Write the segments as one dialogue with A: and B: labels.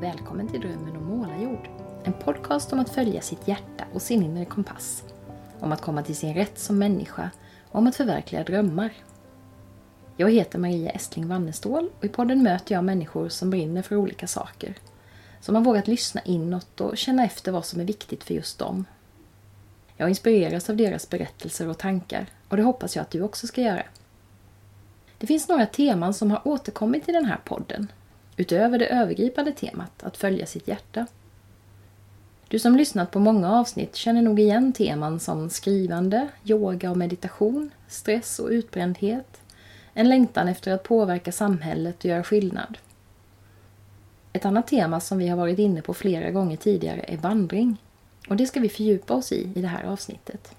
A: Och välkommen till Drömmen om målarjord. En podcast om att följa sitt hjärta och sin inre kompass. Om att komma till sin rätt som människa och om att förverkliga drömmar. Jag heter Maria Estling Wannestål och i podden möter jag människor som brinner för olika saker. Som har vågat lyssna inåt och känna efter vad som är viktigt för just dem. Jag inspireras av deras berättelser och tankar och det hoppas jag att du också ska göra. Det finns några teman som har återkommit i den här podden utöver det övergripande temat att följa sitt hjärta. Du som lyssnat på många avsnitt känner nog igen teman som skrivande, yoga och meditation, stress och utbrändhet, en längtan efter att påverka samhället och göra skillnad. Ett annat tema som vi har varit inne på flera gånger tidigare är vandring. Och det ska vi fördjupa oss i i det här avsnittet.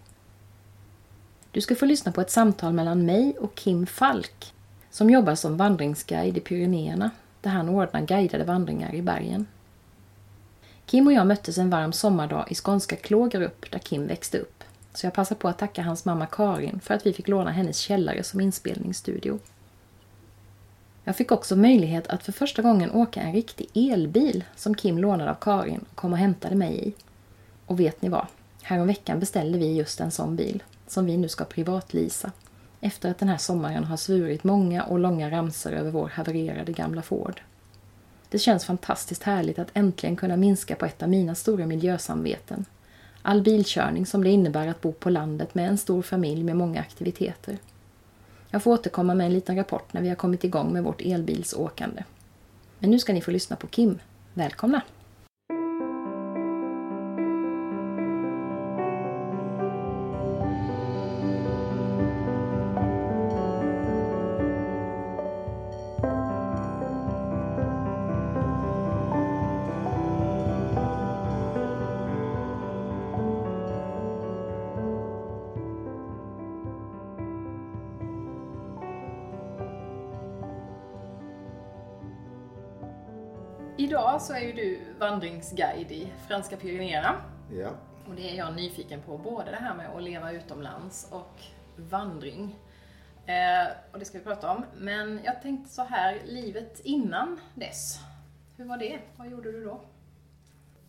A: Du ska få lyssna på ett samtal mellan mig och Kim Falk som jobbar som vandringsguide i Pyrenéerna där han ordnar guidade vandringar i bergen. Kim och jag möttes en varm sommardag i skånska Klågerup där Kim växte upp. Så jag passar på att tacka hans mamma Karin för att vi fick låna hennes källare som inspelningsstudio. Jag fick också möjlighet att för första gången åka en riktig elbil som Kim lånade av Karin och kom och hämtade mig i. Och vet ni vad? Häromveckan beställde vi just en sån bil som vi nu ska privatlisa efter att den här sommaren har svurit många och långa ramsor över vår havererade gamla Ford. Det känns fantastiskt härligt att äntligen kunna minska på ett av mina stora miljösamveten. All bilkörning som det innebär att bo på landet med en stor familj med många aktiviteter. Jag får återkomma med en liten rapport när vi har kommit igång med vårt elbilsåkande. Men nu ska ni få lyssna på Kim. Välkomna! Vandringsguide i franska Pyrenéerna.
B: Ja.
A: Och det är jag nyfiken på, både det här med att leva utomlands och vandring. Eh, och det ska vi prata om. Men jag tänkte så här, livet innan dess. Hur var det? Vad gjorde du då?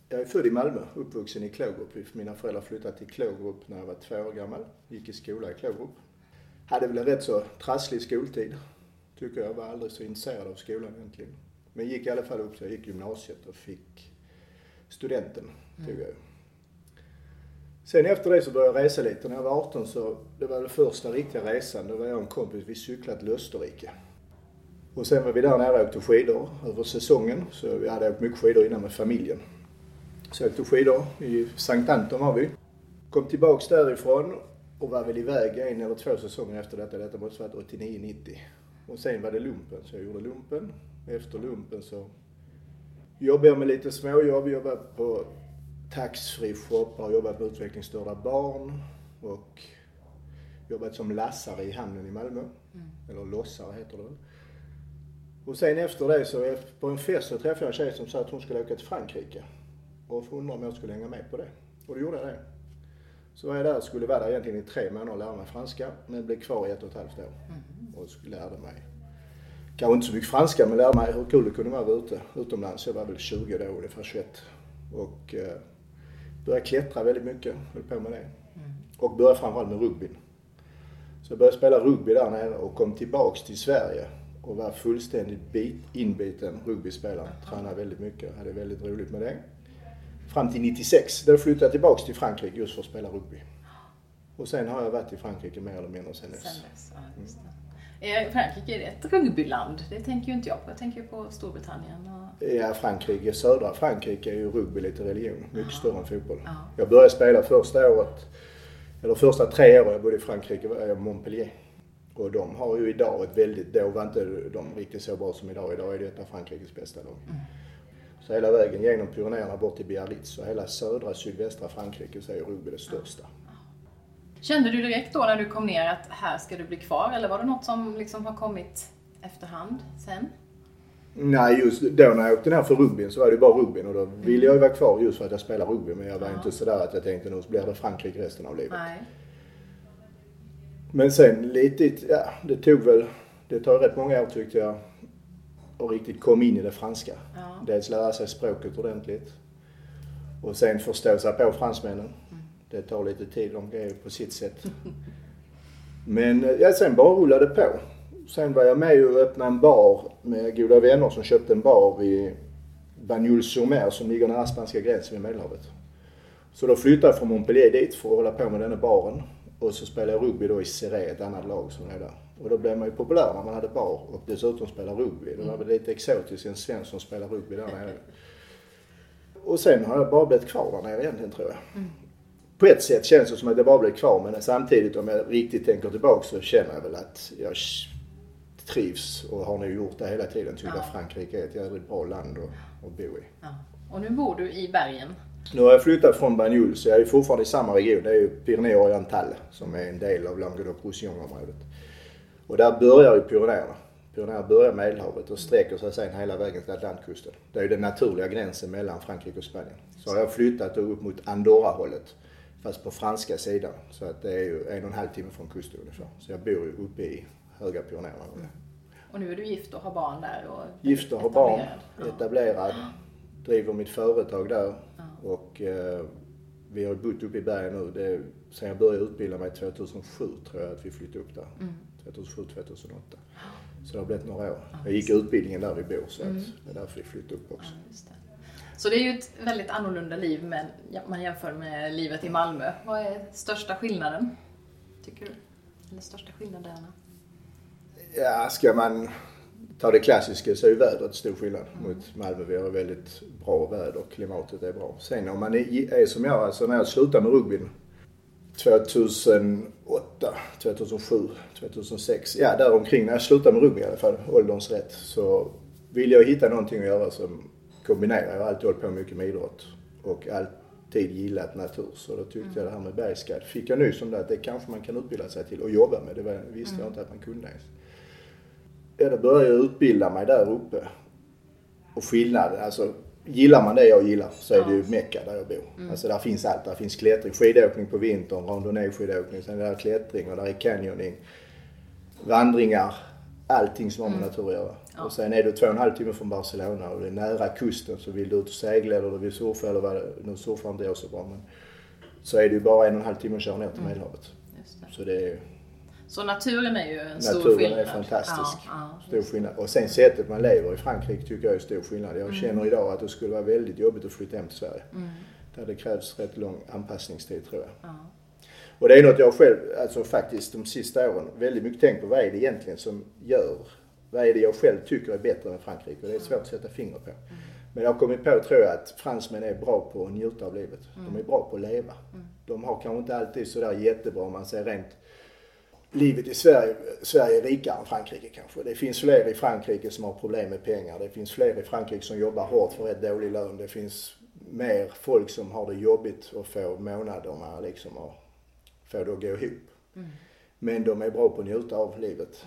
B: Jag är född i Malmö, uppvuxen i Klågerup. Mina föräldrar flyttade till Klågerup när jag var två år gammal. Gick i skola i Klågerup. Hade väl en rätt så trasslig skoltid. Tycker jag var aldrig så intresserad av skolan egentligen. Men gick i alla fall upp så jag gick gymnasiet och fick studenten. Tog jag. Sen efter det så började jag resa lite. När jag var 18 så, det var den första riktiga resan. Då var jag och en kompis, vi cyklade till Österrike. Och sen var vi där nere och åkte skidor över säsongen. Så vi hade åkt mycket skidor innan med familjen. Så jag åkte skidor i Sankt Anton var vi. Kom tillbaks därifrån och var väl iväg en eller två säsonger efter detta. Detta måste varit 89-90. Och sen var det lumpen, så jag gjorde lumpen. Efter lumpen så jobbade med lite småjobb. Jobbade på taxfree shop, har jobbat med utvecklingsstörda barn och jobbat som lassare i hamnen i Malmö. Mm. Eller lossare heter det. Och sen efter det så på en fest så träffade jag en tjej som sa att hon skulle åka till Frankrike. Och undrade om jag skulle hänga med på det. Och då gjorde jag det. Så var jag där skulle vara där egentligen i tre månader och lära mig franska. Men blev kvar i ett och ett halvt år. Mm. Och lärde mig kanske inte så mycket franska men lärde mig hur kul det kunde vara att ute utomlands. Jag var väl 20 då, ungefär 21. Och eh, började klättra väldigt mycket, höll på med det. Mm. Och började framförallt med rugbyn. Så jag började spela rugby där nere och kom tillbaks till Sverige och var fullständigt bit, inbiten rugbyspelare. Tränade väldigt mycket, hade väldigt roligt med det. Fram till 96, då flyttade jag tillbaks till Frankrike just för att spela rugby. Och sen har jag varit i Frankrike mer eller mindre sen dess.
A: Sen dess ja, mm. Frankrike är det ett rugbyland? Det tänker ju inte jag på. Jag tänker på Storbritannien. Och...
B: Ja, Frankrike, södra Frankrike är ju rugby lite religion. Mycket Aha. större än fotboll. Aha. Jag började spela första året, eller första tre åren jag bodde i Frankrike var jag Montpellier. Och de har ju idag ett väldigt, då var inte de riktigt så bra som idag. Idag är det ett av Frankrikes bästa lag. Mm. Så hela vägen genom Pyrenéerna bort till Biarritz och hela södra sydvästra Frankrike så är rugby det största.
A: Kände du direkt då när du kom ner att här ska du bli kvar eller var det något som liksom har kommit efterhand sen?
B: Nej, just då när jag åkte ner för rugbyn så var det bara rugbyn och då ville jag ju vara kvar just för att jag spelar rugby men jag var ja. inte sådär att jag tänkte nu blir det Frankrike resten av livet. Nej. Men sen lite, ja det tog väl, det tar rätt många år tyckte jag och riktigt kom in i det franska.
A: Ja.
B: Dels lära sig språket ordentligt och sen förstå sig på fransmännen. Det tar lite tid, de är på sitt sätt. Men eh, ja, sen bara rullade det på. Sen var jag med och öppnade en bar med goda vänner som köpte en bar vid Banjul-sur-Mer som ligger nära spanska gränsen vid Medelhavet. Så då flyttade jag från Montpellier dit för att hålla på med denna baren. Och så spelade jag rugby då i Seré, ett annat lag som är där. Och då blev man ju populär när man hade bar och dessutom spelade rugby. Det var väl lite exotiskt, en svensk som spelar rugby där nere. Och sen har jag bara blivit kvar där nere egentligen tror jag. Mm. På ett sätt känns det som att jag bara blev kvar men samtidigt om jag riktigt tänker tillbaka så känner jag väl att jag trivs och har nog gjort det hela tiden. Tycker
A: Ja.
B: Frankrike är ett jävligt bra land att, att bo i.
A: Ja. Och nu bor du i bergen.
B: Nu har jag flyttat från Banjul så jag är fortfarande i samma region. Det är ju Pyrénées Oriental som är en del av Languedoc-Roussillon-området. Och där börjar ju Pyrenéerna. Pyrenéerna börjar Medelhavet och sträcker sig sen hela vägen till Atlantkusten. Det är ju den naturliga gränsen mellan Frankrike och Spanien. Så har jag flyttat upp mot Andorra-hållet. Fast på franska sidan. Så att det är ju en och en halv timme från kusten ungefär. Så jag bor ju uppe i höga Pyrenéerna.
A: Och nu är du gift och har barn där. Och
B: Gift och har barn,
A: etablerad.
B: etablerad, driver mitt företag där
A: Ja.
B: och eh, vi har bott uppe i bergen nu. Det, sen jag började utbilda mig 2007 tror jag att vi flyttade upp där.
A: Mm.
B: 2007, 2008. Så det har blivit några år. Jag gick utbildningen där vi bor så att det är därför vi flyttade upp också.
A: Ja. Så det är ju ett väldigt annorlunda liv ja, man jämför med livet i Malmö. Vad är största skillnaden? Tycker du? Eller största skillnaderna?
B: Ja, ska man ta det klassiska så är ju vädret stor skillnad mot Malmö. Vi har väldigt bra väder och klimatet är bra. Sen om man är, är som jag, alltså när jag slutade med rugbyn 2008, 2007, 2006, ja där omkring när jag slutade med rugby i alla fall, ålderns rätt, så ville jag hitta någonting att göra som kombinerar. Jag alltid hållit på mycket med idrott och alltid gillat natur. Så då tyckte jag det här med bergsguide, fick jag nys om det att det kanske man kan utbilda sig till och jobba med. Det var, visste jag inte att man kunde ens. Ja, då började jag utbilda mig där uppe. Och skillnaden, alltså gillar man det jag gillar så är det ju Mecka där jag bor. Alltså där finns allt. Där finns klättring, skidåkning på vintern, randonnée-skidåkning, sen är det klättring och där är canyoning, vandringar, allting som har med natur att göra.
A: Ja.
B: Och sen är du två och en halv timme från Barcelona och det är nära kusten så vill du ut och segla eller du vill surfa eller vad nu surfar inte jag så bra men så är det ju bara en och en halv timme att köra ner till Medelhavet.
A: Just det.
B: Så det är
A: Så naturen är ju en stor
B: Naturen
A: skillnad.
B: är fantastisk.
A: Ja, ja,
B: Stor skillnad. Och sen sättet man lever i Frankrike tycker jag är stor skillnad.
A: Mm.
B: Jag känner idag att det skulle vara väldigt jobbigt att flytta hem till Sverige. Där det krävs rätt lång anpassningstid tror jag.
A: ja.
B: Och det är något jag själv, alltså faktiskt de sista åren, väldigt mycket tänkt på. Vad är det egentligen som gör, vad är det jag själv tycker är bättre än Frankrike? Och det är svårt att sätta fingret på. Men jag har kommit på, tror jag, att fransmän är bra på att njuta av livet. De är bra på att leva. De har kanske inte alltid sådär jättebra om man säger rent livet i Sverige, Sverige är rikare än Frankrike kanske. Det finns fler i Frankrike som har problem med pengar. Det finns fler i Frankrike som jobbar hårt för rätt dålig lön. Det finns mer folk som har det jobbigt att få månaderna liksom och få det att gå ihop. Men de är bra på att njuta av livet.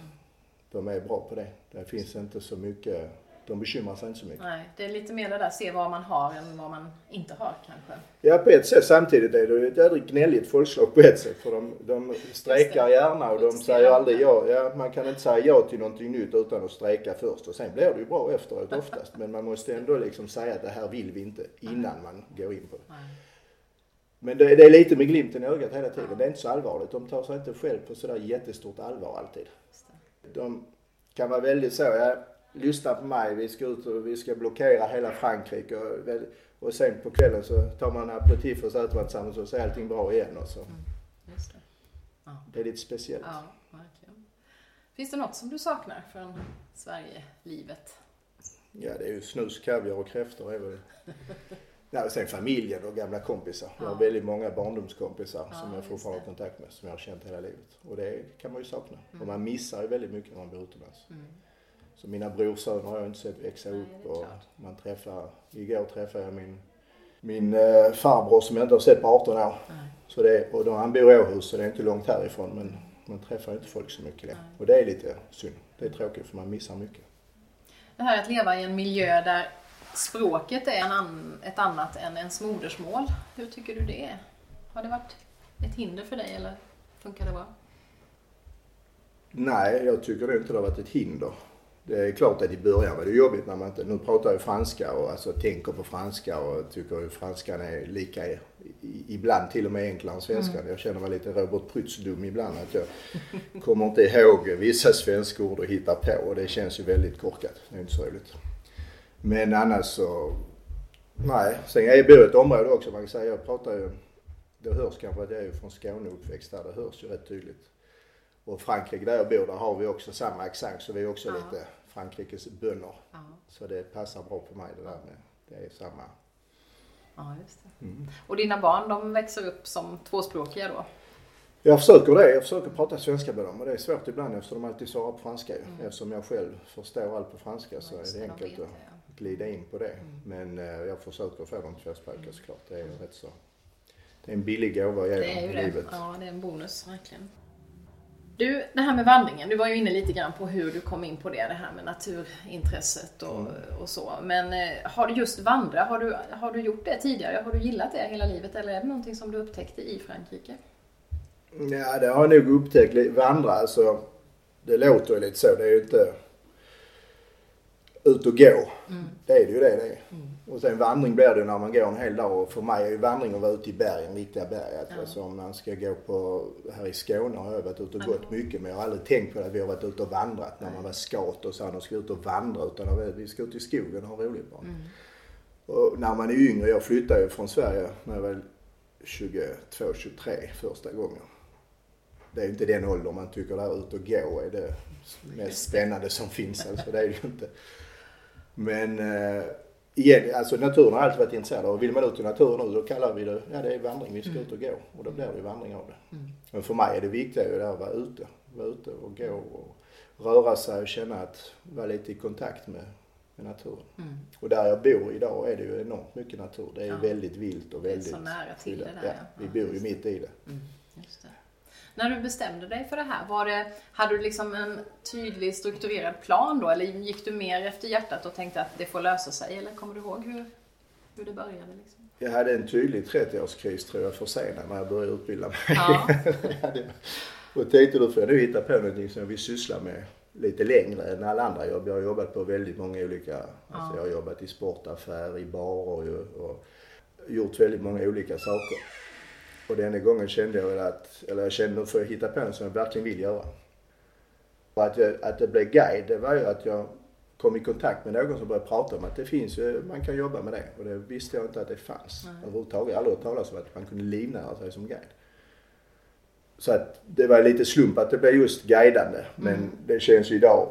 B: De är bra på det. Det finns inte så mycket, de bekymrar sig inte så mycket.
A: Nej, det är lite mer det där se vad man har än vad man inte har kanske.
B: Ja, på ett sätt. Samtidigt är det ett jädrigt gnälligt folkslag på ett sätt. För de, de strejkar gärna och de säger aldrig ja. ja. Man kan inte säga ja till någonting nytt utan att strejka först. Och sen blir det ju bra efteråt oftast. Men man måste ändå liksom säga att det här vill vi inte innan man går in på det.
A: Nej.
B: Men det, det är lite med glimten i ögat hela tiden. Det är inte så allvarligt. De tar sig inte själv på sådär jättestort allvar alltid. De kan vara väldigt så, ja, lyssna på mig, vi ska ut och vi ska blockera hela Frankrike. Och, och sen på kvällen så tar man en aperitif och så äter man tillsammans och så är allting bra igen. Och så.
A: Just det.
B: Det är lite speciellt.
A: Ja, verkligen. Finns det något som du saknar från Sverige-livet?
B: Ja, det är ju snus, kaviar och kräftor är väl... Ja, och sen familjen och gamla kompisar. Jag har
A: Ja.
B: väldigt många barndomskompisar
A: Ja,
B: som jag fortfarande har kontakt med, som jag har känt hela livet. Och det kan man ju sakna. Och man missar ju väldigt mycket när man bor utomlands.
A: Mm.
B: Så mina brorsöner har jag inte sett växa
A: Nej,
B: upp och
A: klart.
B: man träffar, igår träffade jag min, min eh, farbror som jag inte har sett på 18 år.
A: Nej.
B: Så det, och då, han bor i Åhus så det är inte långt härifrån men man träffar inte folk så mycket längre.
A: Nej.
B: Och det är lite synd. Det är tråkigt för man missar mycket.
A: Det här att leva i en miljö där språket är an, ett annat än ens modersmål. Hur tycker du det är? Har det varit ett hinder för dig eller funkar det bra?
B: Nej, jag tycker det inte det har varit ett hinder. Det är klart att i början var det jobbigt när man inte, nu pratar jag franska och alltså tänker på franska och tycker att franskan är lika, ibland till och med enklare än svenskan. Mm. Jag känner mig lite Robert Prytz-dum ibland att jag kommer inte ihåg vissa svenska ord och hittar på och det känns ju väldigt korkat. Det är inte så roligt. Men annars så, nej. Sen är jag bor i ett område också man kan säga, jag pratar ju, det hörs kanske att jag är från Skåne uppväxt där, det hörs ju rätt tydligt. Och Frankrike där jag bor, där har vi också samma accent så vi är också ja. lite Frankrikes bönder. Ja. Så det passar bra på mig det där med, det är samma.
A: Ja, just det. Mm. Och dina barn, de växer upp som tvåspråkiga då?
B: Jag försöker det. Jag försöker prata svenska med dem och det är svårt ibland eftersom de alltid svarar på franska. Mm. Eftersom jag själv förstår allt på franska så är det enkelt att glida in på det. Mm. Men eh, jag försöker få dem tvåspråkiga mm. såklart. Det är ju rätt så. Det är en billig gåva att ge dem i livet.
A: Ja, det är en bonus verkligen. Du, det här med vandringen, du var ju inne lite grann på hur du kom in på det, det här med naturintresset och, mm. och så. Men eh, har du just vandra, har du, har du gjort det tidigare? Har du gillat det hela livet eller är det någonting som du upptäckte i Frankrike?
B: Ja, det har jag nog upptäckt. Vandra, alltså det låter ju lite så. Det är ju inte ut och gå. Mm. Det är det ju det det är. Mm. Och sen vandring blir det när man går en hel dag och för mig är ju vandring att vara ute i bergen, riktiga berget. Ja. Alltså om man ska gå på, här i Skåne har jag varit ute och gått mycket men jag har aldrig tänkt på att vi har varit ute och vandrat när man var scout och sa att ska ut och vandra utan vi ska ut i skogen och ha roligt bara. Mm. Och när man är yngre, jag flyttade ju från Sverige när jag var 22, 23 första gången. Det är inte den åldern man tycker där ut och gå är det mest spännande som finns. Alltså det är det ju inte. Men eh, igen, alltså naturen har alltid varit intresserad av. Vill man ut i naturen nu då kallar vi det, ja det är vandring, vi ska mm. ut och gå. Och då blir det vandring av det. Mm. Men för mig är det viktiga ju att vara ute. Vara ute och gå och röra sig och känna att, vara lite i kontakt med, med naturen. Mm. Och där jag bor idag är det ju enormt mycket natur. Det är ja. väldigt vilt och väldigt... Det är så
A: nära till det där
B: ja. ja. Vi bor ju mitt i det.
A: Mm. Just det. När du bestämde dig för det här, var det, hade du liksom en tydlig strukturerad plan då? Eller gick du mer efter hjärtat och tänkte att det får lösa sig? Eller kommer du ihåg hur, hur det började? Liksom?
B: Jag hade en tydlig 30-årskris tror jag för sena när jag började utbilda mig. Ja. och tänkte då får jag nu hitta på någonting som jag vill syssla med lite längre än alla andra jobb. Jag har jobbat på väldigt många olika, ja. alltså jag har jobbat i sportaffär, i barer och gjort väldigt många olika saker. Och denna gången kände jag att, eller jag kände nu får jag hitta på något som jag verkligen vill göra. Och att, jag, att det blev guide, det var ju att jag kom i kontakt med någon som började prata om att det finns ju, man kan jobba med det. Och det visste jag inte att det fanns Nej. överhuvudtaget. Jag har aldrig hört talas om att man kunde livnära sig som guide. Så att det var lite slump att det blev just guidande. Men mm. det känns ju idag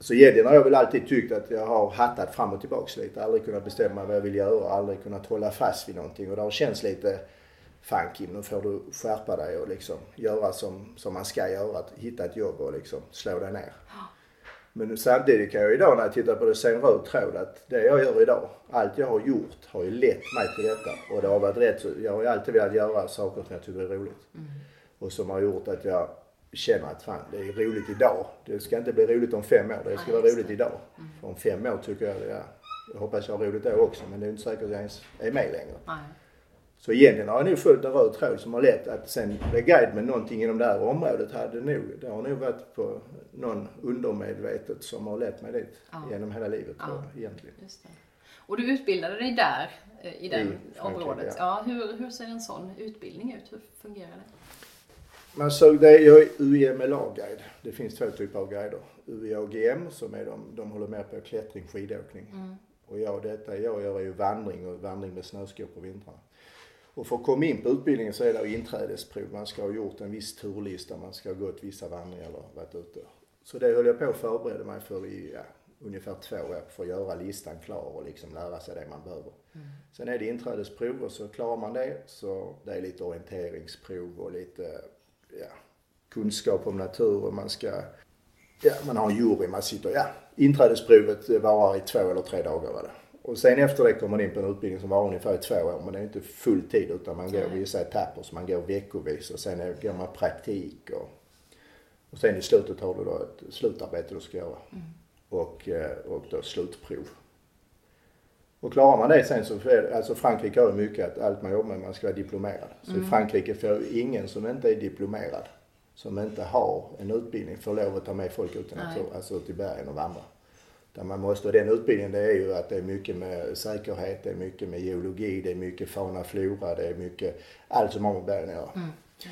B: så egentligen har jag väl alltid tyckt att jag har hattat fram och tillbaks lite. Aldrig kunnat bestämma vad jag vill göra, aldrig kunnat hålla fast vid någonting. Och det har känts lite fan Kim, nu får du skärpa dig och liksom göra som, som man ska göra. Att hitta ett jobb och liksom slå dig ner. Men samtidigt kan jag idag när jag tittar på det se en röd tråd att det jag gör idag, allt jag har gjort har ju lett mig till detta. Och det har varit rätt jag har ju alltid velat göra saker som jag tycker är roligt. Mm. Och som har gjort att jag känner att fan det är roligt idag. Det ska inte bli roligt om fem år, det ska vara roligt idag. Mm. För om fem år tycker jag, ja, jag hoppas jag har roligt då också men det är inte säkert att jag ens är med längre. Nej. Så egentligen har jag nog följt en röd tråd som har lett att sen bli guide med någonting inom det här området hade nog, det har nog varit på någon undermedvetet som har lett mig dit ja. genom hela livet ja. tror jag egentligen.
A: Och du utbildade dig där eh, i det området. Ja. ja. hur, hur ser en sån utbildning ut? Hur fungerar det?
B: Man såg det, jag är UIMLA-guide. Det finns två typer av guider. UIAGM som är de, de håller mer på klättring, skidåkning. Mm. Och jag, detta jag gör är ju vandring och vandring med snöskor på vintrarna. Och för att komma in på utbildningen så är det inträdesprov. Man ska ha gjort en viss turlista, man ska ha gått vissa vandringar eller varit ute. Så det höll jag på att förbereda mig för i ja, ungefär två år för att göra listan klar och liksom lära sig det man behöver. Mm. Sen är det inträdesprov och så klarar man det så det är lite orienteringsprov och lite ja, kunskap om naturen. Man ska, ja man har en jury, man sitter, ja inträdesprovet varar i två eller tre dagar var det. Och sen efter det kommer man in på en utbildning som var ungefär i två år. Men det är inte full tid utan man går vissa etapper. Så man går veckovis och sen går man praktik. Och, och sen i slutet har du då ett slutarbete du ska göra. Mm. Och, eh, och då slutprov. Och klarar man det sen så, alltså Frankrike har ju mycket att allt man jobbar med, man ska vara diplomerad. Så mm. i Frankrike får ingen som inte är diplomerad som inte har en utbildning får lov att ta med folk ut i
A: Nej.
B: natur, alltså ut i bergen och vandra. Där man måste, och den utbildningen det är ju att det är mycket med säkerhet, det är mycket med geologi, det är mycket fauna flora, det är mycket, allt som har med bergen att göra.
A: Mm. Det.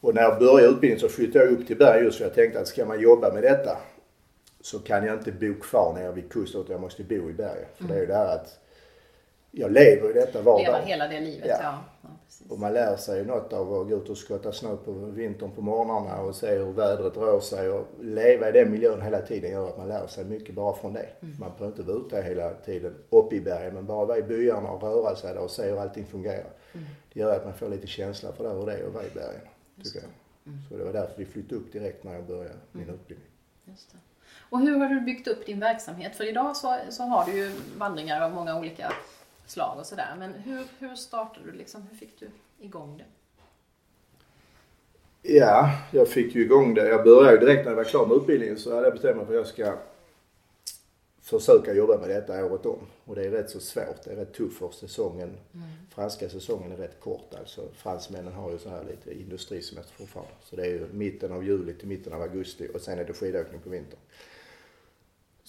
B: Och när jag började utbildningen så flyttade jag upp till berg just för jag tänkte att ska man jobba med detta så kan jag inte bo kvar nere vid kusten utan jag måste bo i bergen. För det är ju det här att jag lever i detta var
A: Leva hela det livet,
B: Ja.
A: ja. ja.
B: Och man lär sig ju något av att gå ut och skotta snö på vintern på morgnarna och se hur vädret rör sig och leva i den miljön hela tiden gör att man lär sig mycket bara från det. Man behöver inte vara ute hela tiden uppe i bergen men bara vara i byarna och röra sig där och se hur allting fungerar. Det gör att man får lite känsla för det, hur det är att vara i bergen. Tycker jag. Så det var därför vi flyttade upp direkt när jag började min utbildning.
A: Just det. Och hur har du byggt upp din verksamhet? För idag så, så har du ju vandringar av många olika slag och sådär. Men hur, hur startade du liksom? Hur fick du igång det?
B: Ja, jag fick ju igång det. Jag började ju direkt när jag var klar med utbildningen så hade jag bestämt mig för att jag ska försöka jobba med detta året om. Och det är rätt så svårt. Det är rätt tufft för säsongen. Franska säsongen är rätt kort alltså. Fransmännen har ju så här lite industrisemester fortfarande. Så det är ju mitten av juli till mitten av augusti och sen är det skidåkning på vintern.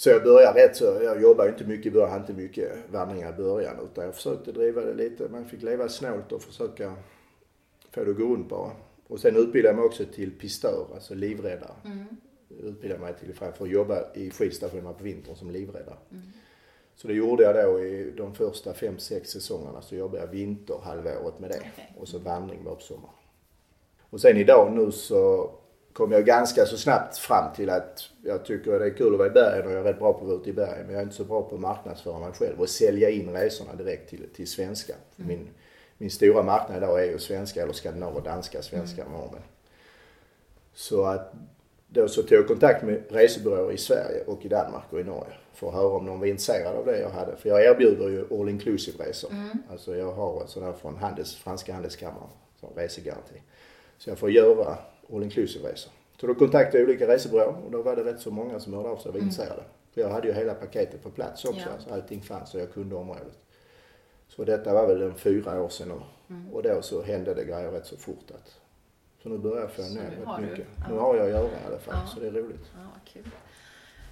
B: Så jag började rätt så, jag jobbade inte mycket i början, hade inte mycket vandringar i början utan jag försökte driva det lite. Man fick leva snålt och försöka få det att gå runt bara. Och sen utbildade jag mig också till pistör, alltså livräddare. Utbildade mig till för att jobba i skidstationerna på vintern som livräddare. Så det gjorde jag då i de första fem, sex säsongerna så jobbade jag vinterhalvåret med det.
A: Okej.
B: Och så vandring bara på sommaren. Och sen idag nu så kom jag ganska så snabbt fram till att jag tycker det är kul att vara i bergen och jag är rätt bra på att vara ute i bergen. Men jag är inte så bra på att marknadsföra mig själv och sälja in resorna direkt till, till svenska. Min, min stora marknad idag är ju svenska eller skandinaver danska svenskar mm. men. Så att då så tog jag kontakt med resebyråer i Sverige och i Danmark och i Norge för att höra om någon var intresserad av det jag hade. För jag erbjuder ju all inclusive resor. Alltså jag har sådana från handels, franska handelskammaren som resegaranti. Så jag får göra all inclusive resor. Så då kontaktade jag olika resebyråer och då var det rätt så många som hörde av sig och var intresserade. För jag hade ju hela paketet på plats också.
A: Ja.
B: Så allting fanns och jag kunde området. Så detta var väl en fyra år sedan nu. Och då så hände det grejer rätt så fort att så nu börjar jag få ner rätt
A: du-
B: mycket.
A: ja.
B: Nu har jag att göra i alla fall
A: Ja.
B: så det är roligt.
A: Ja, kul.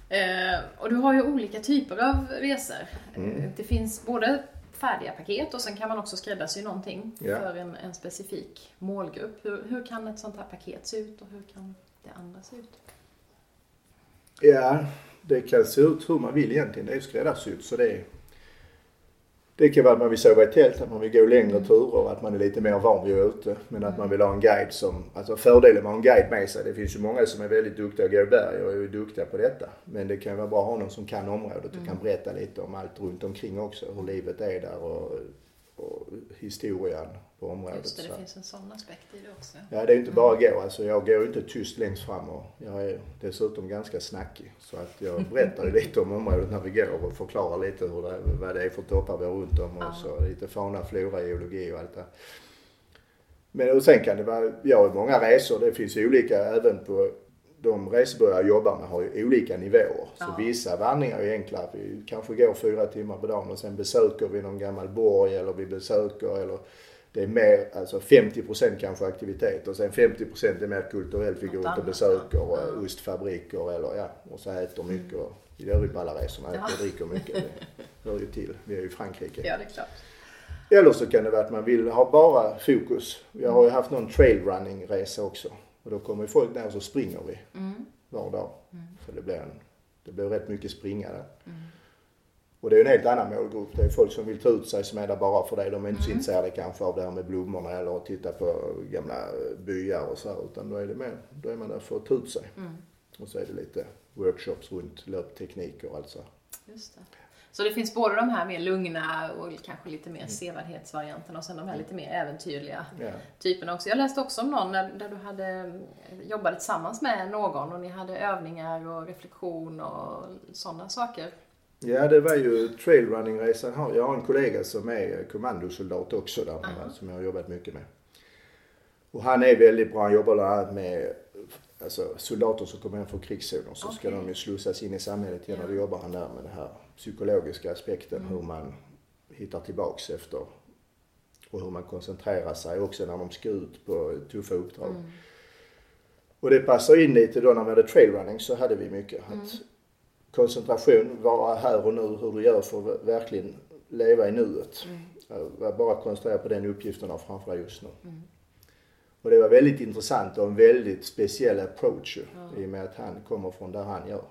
A: Eh, och du har ju olika typer av resor.
B: Mm.
A: Eh, Det finns både färdiga paket och sen kan man också skräddarsy någonting
B: Ja.
A: för en, en specifik målgrupp. Hur, hur kan ett sånt här paket se ut och hur kan det andra se ut?
B: Ja, det kan se ut hur man vill egentligen. Det är ju skräddarsytt så det är det kan vara att man vill sova i tält, att man vill gå längre turer, att man är lite mer van vid att vara ute. Men att man vill ha en guide som, alltså fördelen med att ha en guide med sig, det finns ju många som är väldigt duktiga att gå i berg och är ju duktiga på detta. Men det kan vara bra att ha någon som kan området och kan berätta lite om allt runt omkring också. Hur livet är där och, och historien på området.
A: Just det, det finns en sån aspekt i det också.
B: Ja, det är inte bara att gå. Alltså, jag går ju inte tyst längst fram och jag är dessutom ganska snackig. Så att jag berättar ju lite om området när vi går och förklarar lite hur det, vad det är för toppar vi har runt om och
A: Ja.
B: så lite fauna, flora, geologi och allt det. Men och sen kan det vara, jag har många resor, det finns olika även på de resebyråer jag jobbar med har ju olika nivåer. Så
A: Ja.
B: vissa vandringar är enklare. Vi kanske går fyra timmar på dagen och sen besöker vi någon gammal borg eller vi besöker eller det är mer, alltså 50% kanske aktivitet och sen 50% är mer kulturellt. Vi går ut och besöker
A: ja.
B: eh,
A: Ja.
B: ostfabriker eller ja, och så äter mycket. Och, det gör vi på alla resorna, äter och dricker mycket. Det hör ju till. Vi är ju i Frankrike.
A: Ja, det är klart.
B: Eller så kan det vara att man vill ha bara fokus. Jag har ju haft någon trailrunning resa också. Och då kommer ju folk där och så springer vi
A: Mm.
B: var dag. Så det blir, en, det blir rätt mycket springa där.
A: Mm.
B: Och det är en helt annan målgrupp. Det är folk som vill ta ut sig som är där bara för det. De är inte så intresserade kanske av det här med blommorna eller att titta på gamla byar och så här. Utan då är det mer, då är man där för att ta ut sig.
A: Mm.
B: Och så är det lite workshops runt löptekniker och allt så.
A: Just det. Så det finns både de här mer lugna och kanske lite mer sevärdhetsvarianterna och sen de här lite mer äventyrliga
B: Ja.
A: typerna också. Jag läste också om någon där, där du hade jobbat tillsammans med någon och ni hade övningar och reflektion och sådana saker.
B: Ja, det var ju trailrunningresan. Jag har en kollega som är kommandosoldat också där nere, som jag har jobbat mycket med. Och han är väldigt bra. Han jobbar bland annat med alltså, soldater som kommer hem från krigszoner. Så ska
A: Okej.
B: de ju slussas in i samhället igen.
A: Ja.
B: Och då jobbar han där med den här psykologiska aspekten. Hur man hittar tillbaks efter. Och hur man koncentrerar sig också när de ska ut på tuffa uppdrag. Och det passar in lite då när vi hade trailrunning så hade vi mycket. Att
A: Mm.
B: Koncentration, vara här och nu, hur du gör för att verkligen leva i nuet.
A: Mm.
B: Var bara koncentrera på den uppgiften du har framför dig just nu.
A: Mm.
B: Och det var väldigt intressant och en väldigt speciell approach ju, i och med att han kommer från där han gör.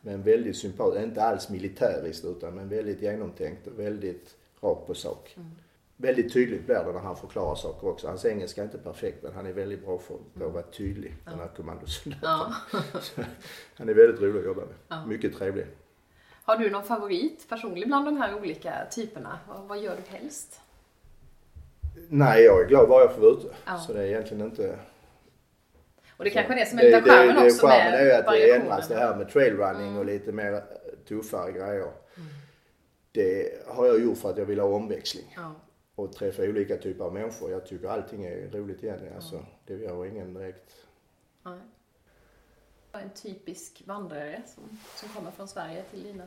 B: Men väldigt sympatisk, inte alls militäriskt utan men väldigt genomtänkt och väldigt rakt på sak.
A: Mm.
B: Väldigt tydligt blir det när han förklarar saker också. Hans engelska är inte perfekt men han är väldigt bra för att vara tydlig, den här kommandosoldaten.
A: Ja.
B: Han är väldigt rolig att jobba med.
A: Ja.
B: Mycket trevlig.
A: Har du någon favorit personlig bland de här olika typerna? Vad, gör du helst?
B: Nej, jag är glad bara jag får vara ute.
A: Ja.
B: Så det är egentligen inte...
A: Och det kanske är det som är lite av charmen
B: det,
A: också
B: charmen
A: med
B: är ju att det ändras det här med trailrunning
A: Mm.
B: och lite mer tuffare grejer. Det har jag gjort för att jag vill ha omväxling.
A: Ja.
B: och träffa olika typer av människor. Jag tycker allting är roligt igen. Alltså, det har ingen direkt...
A: Nej. En typisk vandrare som, som kommer från Sverige till dina...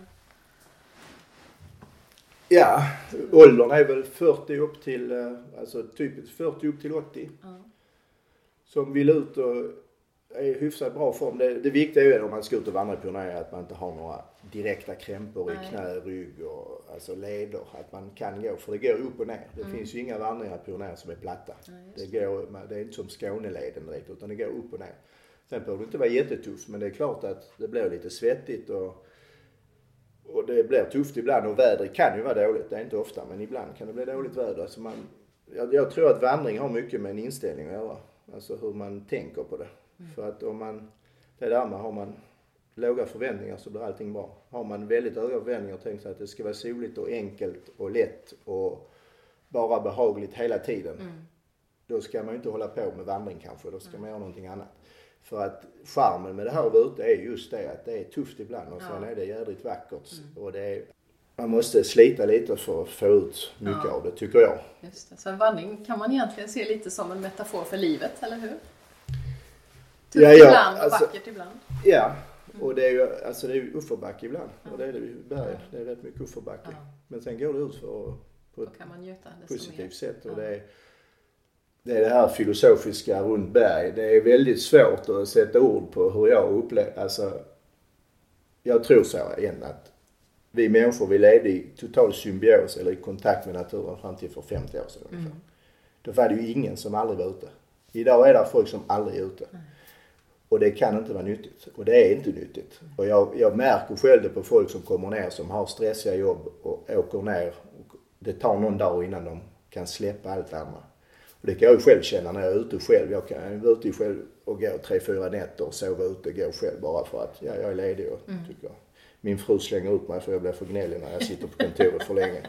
B: Ja, åldern är väl 40 upp till, eh, alltså typiskt 40 upp till 80.
A: Ja.
B: Som vill ut och är i hyfsat bra form. Det, det viktiga är ju om man ska ut och vandra på är att man inte har några direkta krämpor i
A: Nej.
B: knä, rygg och alltså leder. Att man kan gå, för det går upp och ner. Det finns ju inga vandringar på ner som är platta.
A: Nej,
B: det, går, det är inte som Skåneleden direkt utan det går upp och ner. Sen behöver det inte vara jättetufft men det är klart att det blir lite svettigt och, och det blir tufft ibland och vädret kan ju vara dåligt. Det är inte ofta men ibland kan det bli dåligt väder. Alltså man, jag, jag tror att vandring har mycket med en inställning att göra. Alltså hur man tänker på det. För att om man, det där med har man låga förväntningar så blir allting bra. Har man väldigt höga förväntningar och tänker sig att det ska vara soligt och enkelt och lätt och bara behagligt hela tiden. Då ska man ju inte hålla på med vandring kanske, då ska man göra någonting annat. För att charmen med det här att vara ute är just det att det är tufft ibland och sen
A: Ja.
B: är det jädrigt vackert. Och det är, man måste slita lite för att få ut mycket
A: Ja.
B: av det tycker jag.
A: Just det. Så vandring kan man egentligen se lite som en metafor för livet, eller hur? Tufft
B: Ja, ja,
A: ibland och
B: alltså-
A: vackert ibland.
B: Ja, och det är ju, alltså det är ju uppförbacke ibland. Och det är det ju bergen. Det är rätt mycket uppförbacke.
A: Ja.
B: Men sen går det ut för, på ett positivt sätt. Och det, är, det är det här filosofiska runt berg. Det är väldigt svårt att sätta ord på hur jag upplever, alltså jag tror så igen att vi människor vi levde i total symbios eller i kontakt med naturen fram till för 50 år sedan ungefär. Då var det ju ingen som aldrig var ute. Idag är det folk som aldrig är ute. Och det kan inte vara nyttigt. Och det är inte nyttigt. Och jag, jag märker själv det på folk som kommer ner som har stressiga jobb och åker ner. Och det tar någon dag innan de kan släppa allt andra. Och det kan jag ju själv känna när jag är ute själv. Jag kan vara ute själv och gå tre, fyra nätter och sova ute och gå själv bara för att ja, jag är ledig och tycker jag. Min fru slänger ut mig för jag blir för gnällig när jag sitter på kontoret för länge.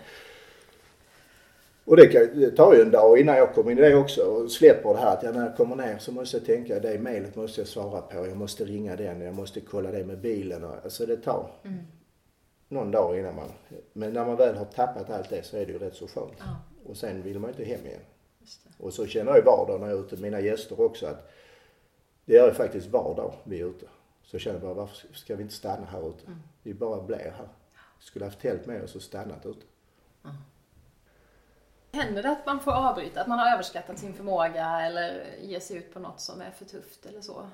B: Och det, kan, det tar ju en dag innan jag kommer in i det också och släpper det här att jag när jag kommer ner så måste jag tänka det mejlet måste jag svara på. Jag måste ringa den, jag måste kolla det med bilen. Och, alltså det tar någon dag innan man... Men när man väl har tappat allt det så är det ju rätt så skönt.
A: Ja.
B: Och sen vill man ju inte hem igen. Och så känner jag i vardagen när jag är ute, mina gäster också att det jag faktiskt var dag vi är ute. Så känner jag bara varför ska vi inte stanna här ute? Vi bara blir här. Skulle haft tält med oss och stannat ute.
A: Händer det att man får avbryta, att man har överskattat sin förmåga eller ger sig ut på något som är för tufft eller så?